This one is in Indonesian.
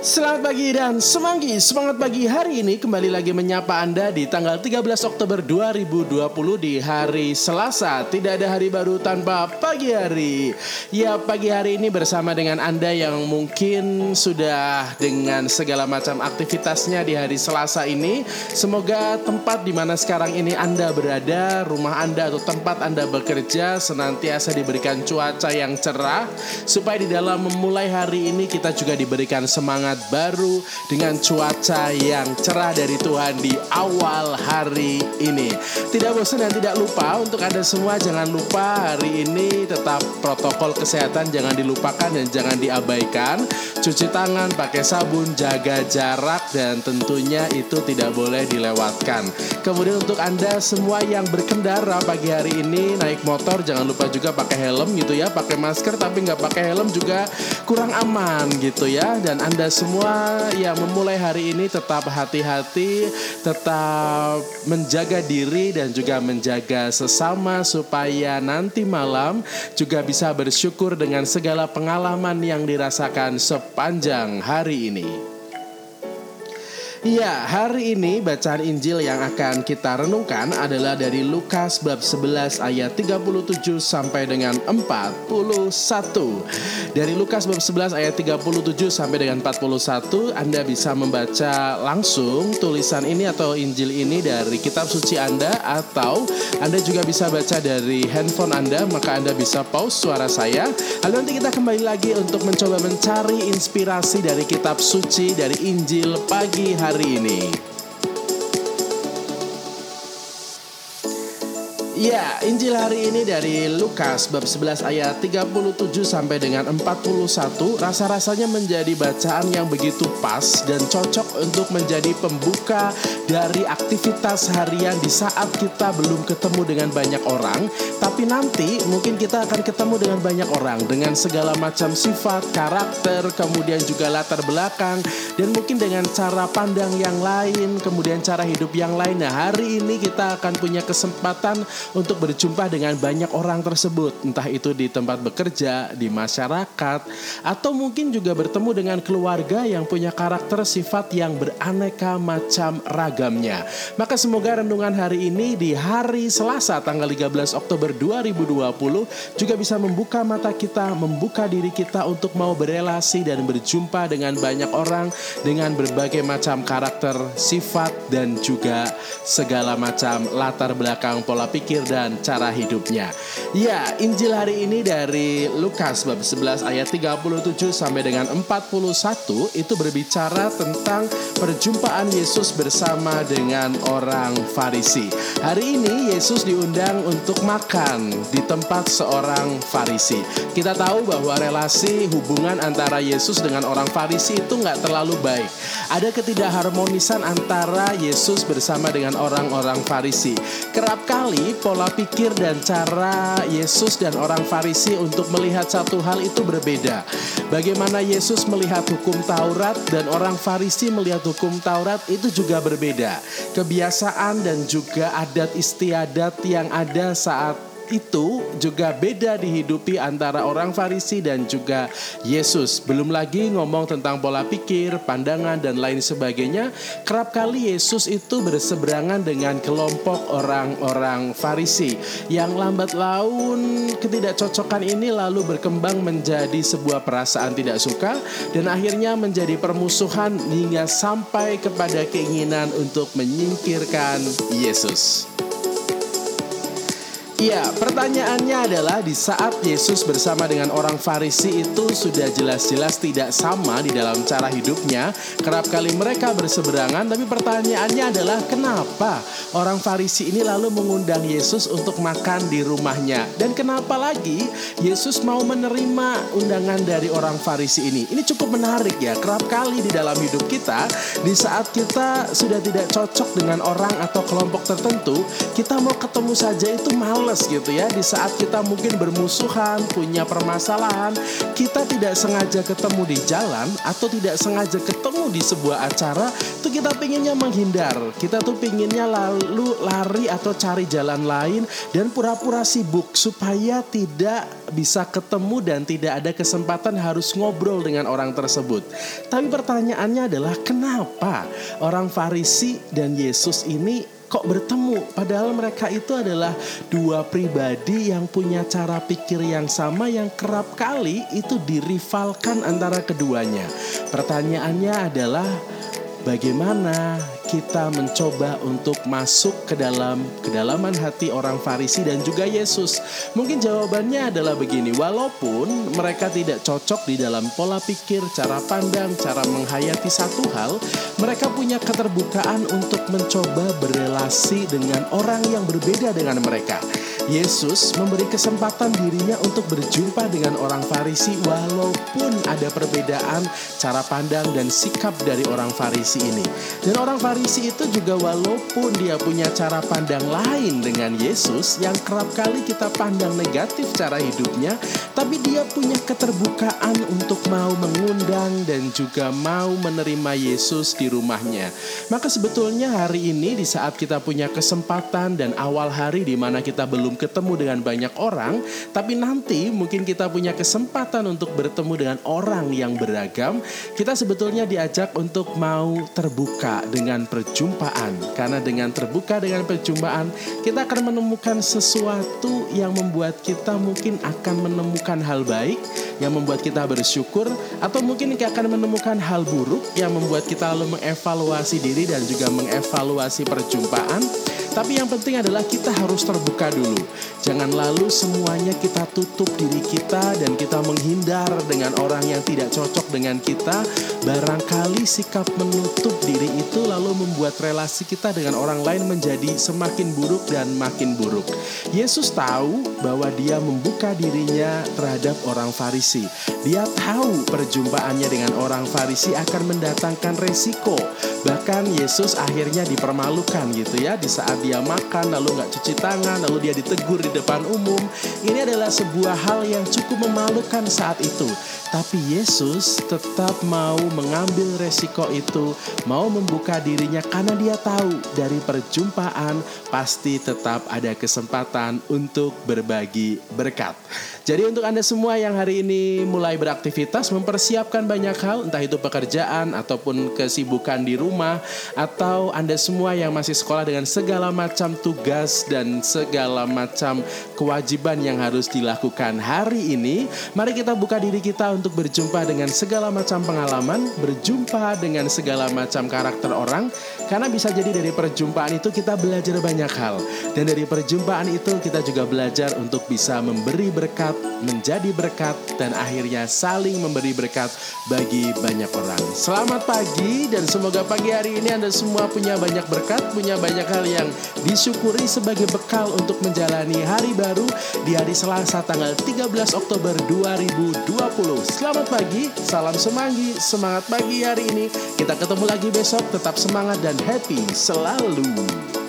Selamat pagi dan semanggi. Semangat pagi hari ini. Kembali lagi menyapa Anda di tanggal 13 Oktober 2020 di hari Selasa. Tidak ada hari baru tanpa pagi hari. Ya pagi hari ini bersama dengan Anda yang mungkin sudah dengan segala macam aktivitasnya di hari Selasa ini. Semoga tempat di mana sekarang ini Anda berada Rumah Anda atau tempat Anda bekerja Senantiasa diberikan cuaca yang cerah. Supaya di dalam memulai hari ini kita juga diberikan semangat semangat baru dengan cuaca yang cerah dari Tuhan di awal hari ini. Tidak bosan dan tidak lupa untuk Anda semua jangan lupa hari ini tetap protokol kesehatan jangan dilupakan dan jangan diabaikan. Cuci tangan, pakai sabun, jaga jarak dan tentunya itu tidak boleh dilewatkan. Kemudian untuk Anda semua yang berkendara pagi hari ini naik motor jangan lupa juga pakai helm gitu ya, pakai masker tapi nggak pakai helm juga kurang aman gitu ya dan Anda semua yang memulai hari ini tetap hati-hati, tetap menjaga diri dan juga menjaga sesama supaya nanti malam juga bisa bersyukur dengan segala pengalaman yang dirasakan sepanjang hari ini. Ya, hari ini bacaan Injil yang akan kita renungkan adalah dari Lukas bab 11 ayat 37 sampai dengan 41. Dari Lukas bab 11 ayat 37 sampai dengan 41, Anda bisa membaca langsung tulisan ini atau Injil ini dari kitab suci Anda atau Anda juga bisa baca dari handphone Anda, maka Anda bisa pause suara saya. Lalu nanti kita kembali lagi untuk mencoba mencari inspirasi dari kitab suci dari Injil pagi hari hari ini. Ya, Injil hari ini dari Lukas bab 11 ayat 37 sampai dengan 41 rasa-rasanya menjadi bacaan yang begitu pas dan cocok untuk menjadi pembuka dari aktivitas harian di saat kita belum ketemu dengan banyak orang, tapi nanti mungkin kita akan ketemu dengan banyak orang dengan segala macam sifat, karakter, kemudian juga latar belakang dan mungkin dengan cara pandang yang lain, kemudian cara hidup yang lain. Nah, hari ini kita akan punya kesempatan untuk berjumpa dengan banyak orang tersebut, entah itu di tempat bekerja, di masyarakat, atau mungkin juga bertemu dengan keluarga yang punya karakter sifat yang beraneka macam ragamnya. Maka semoga renungan hari ini di hari Selasa tanggal 13 Oktober 2020 juga bisa membuka mata kita, membuka diri kita untuk mau berelasi dan berjumpa dengan banyak orang dengan berbagai macam karakter, sifat dan juga segala macam latar belakang pola pikir pikir dan cara hidupnya. Ya, Injil hari ini dari Lukas bab 11 ayat 37 sampai dengan 41 itu berbicara tentang perjumpaan Yesus bersama dengan orang Farisi. Hari ini Yesus diundang untuk makan di tempat seorang Farisi. Kita tahu bahwa relasi hubungan antara Yesus dengan orang Farisi itu nggak terlalu baik. Ada ketidakharmonisan antara Yesus bersama dengan orang-orang Farisi. Kerap kali pola pikir dan cara Yesus dan orang Farisi untuk melihat satu hal itu berbeda. Bagaimana Yesus melihat hukum Taurat dan orang Farisi melihat hukum Taurat itu juga berbeda. Kebiasaan dan juga adat istiadat yang ada saat itu juga beda dihidupi antara orang Farisi dan juga Yesus. Belum lagi ngomong tentang pola pikir, pandangan dan lain sebagainya. Kerap kali Yesus itu berseberangan dengan kelompok orang-orang Farisi yang lambat laun ketidakcocokan ini lalu berkembang menjadi sebuah perasaan tidak suka dan akhirnya menjadi permusuhan hingga sampai kepada keinginan untuk menyingkirkan Yesus. Iya, pertanyaannya adalah di saat Yesus bersama dengan orang Farisi itu sudah jelas-jelas tidak sama di dalam cara hidupnya. Kerap kali mereka berseberangan, tapi pertanyaannya adalah kenapa orang Farisi ini lalu mengundang Yesus untuk makan di rumahnya? Dan kenapa lagi Yesus mau menerima undangan dari orang Farisi ini? Ini cukup menarik ya. Kerap kali di dalam hidup kita, di saat kita sudah tidak cocok dengan orang atau kelompok tertentu, kita mau ketemu saja itu malas males gitu ya di saat kita mungkin bermusuhan, punya permasalahan, kita tidak sengaja ketemu di jalan atau tidak sengaja ketemu di sebuah acara, tuh kita pinginnya menghindar. Kita tuh pinginnya lalu lari atau cari jalan lain dan pura-pura sibuk supaya tidak bisa ketemu dan tidak ada kesempatan harus ngobrol dengan orang tersebut. Tapi pertanyaannya adalah kenapa orang Farisi dan Yesus ini kok bertemu padahal mereka itu adalah dua pribadi yang punya cara pikir yang sama yang kerap kali itu dirivalkan antara keduanya. Pertanyaannya adalah bagaimana kita mencoba untuk masuk ke dalam kedalaman hati orang Farisi dan juga Yesus? Mungkin jawabannya adalah begini, walaupun mereka tidak cocok di dalam pola pikir, cara pandang, cara menghayati satu hal, mereka punya keterbukaan untuk mencoba berelasi dengan orang yang berbeda dengan mereka. Yesus memberi kesempatan dirinya untuk berjumpa dengan orang Farisi walaupun ada perbedaan cara pandang dan sikap dari orang Farisi ini. Dan orang Farisi itu juga walaupun dia punya cara pandang lain dengan Yesus yang kerap kali kita pandang negatif cara hidupnya, tapi dia punya keterbukaan untuk mau mengundang dan juga mau menerima Yesus di rumahnya. Maka sebetulnya hari ini di saat kita punya kesempatan dan awal hari di mana kita belum ketemu dengan banyak orang, tapi nanti mungkin kita punya kesempatan untuk bertemu dengan orang yang beragam, kita sebetulnya diajak untuk mau terbuka dengan perjumpaan. Karena dengan terbuka dengan perjumpaan, kita akan menemukan sesuatu yang membuat kita mungkin akan menemukan hal baik, yang membuat kita bersyukur, atau mungkin kita akan menemukan hal buruk yang membuat kita lalu mengevaluasi diri dan juga mengevaluasi perjumpaan tapi yang penting adalah kita harus terbuka dulu. Jangan lalu semuanya kita tutup diri kita dan kita menghindar dengan orang yang tidak cocok dengan kita. Barangkali sikap menutup diri itu lalu membuat relasi kita dengan orang lain menjadi semakin buruk dan makin buruk. Yesus tahu bahwa dia membuka dirinya terhadap orang Farisi. Dia tahu perjumpaannya dengan orang Farisi akan mendatangkan resiko. Bahkan Yesus akhirnya dipermalukan gitu ya di saat dia makan lalu nggak cuci tangan lalu dia ditegur di depan umum. Ini adalah sebuah hal yang cukup memalukan saat itu. Tapi Yesus tetap mau mengambil resiko itu mau membuka dirinya karena dia tahu dari perjumpaan pasti tetap ada kesempatan untuk berbagi berkat jadi untuk Anda semua yang hari ini mulai beraktivitas mempersiapkan banyak hal entah itu pekerjaan ataupun kesibukan di rumah atau Anda semua yang masih sekolah dengan segala macam tugas dan segala macam kewajiban yang harus dilakukan hari ini, mari kita buka diri kita untuk berjumpa dengan segala macam pengalaman, berjumpa dengan segala macam karakter orang karena bisa jadi dari perjumpaan itu kita belajar banyak hal dan dari perjumpaan itu kita juga belajar untuk bisa memberi berkat menjadi berkat, dan akhirnya saling memberi berkat bagi banyak orang. Selamat pagi dan semoga pagi hari ini Anda semua punya banyak berkat, punya banyak hal yang disyukuri sebagai bekal untuk menjalani hari baru di hari Selasa tanggal 13 Oktober 2020. Selamat pagi, salam semanggi, semangat pagi hari ini. Kita ketemu lagi besok, tetap semangat dan happy selalu.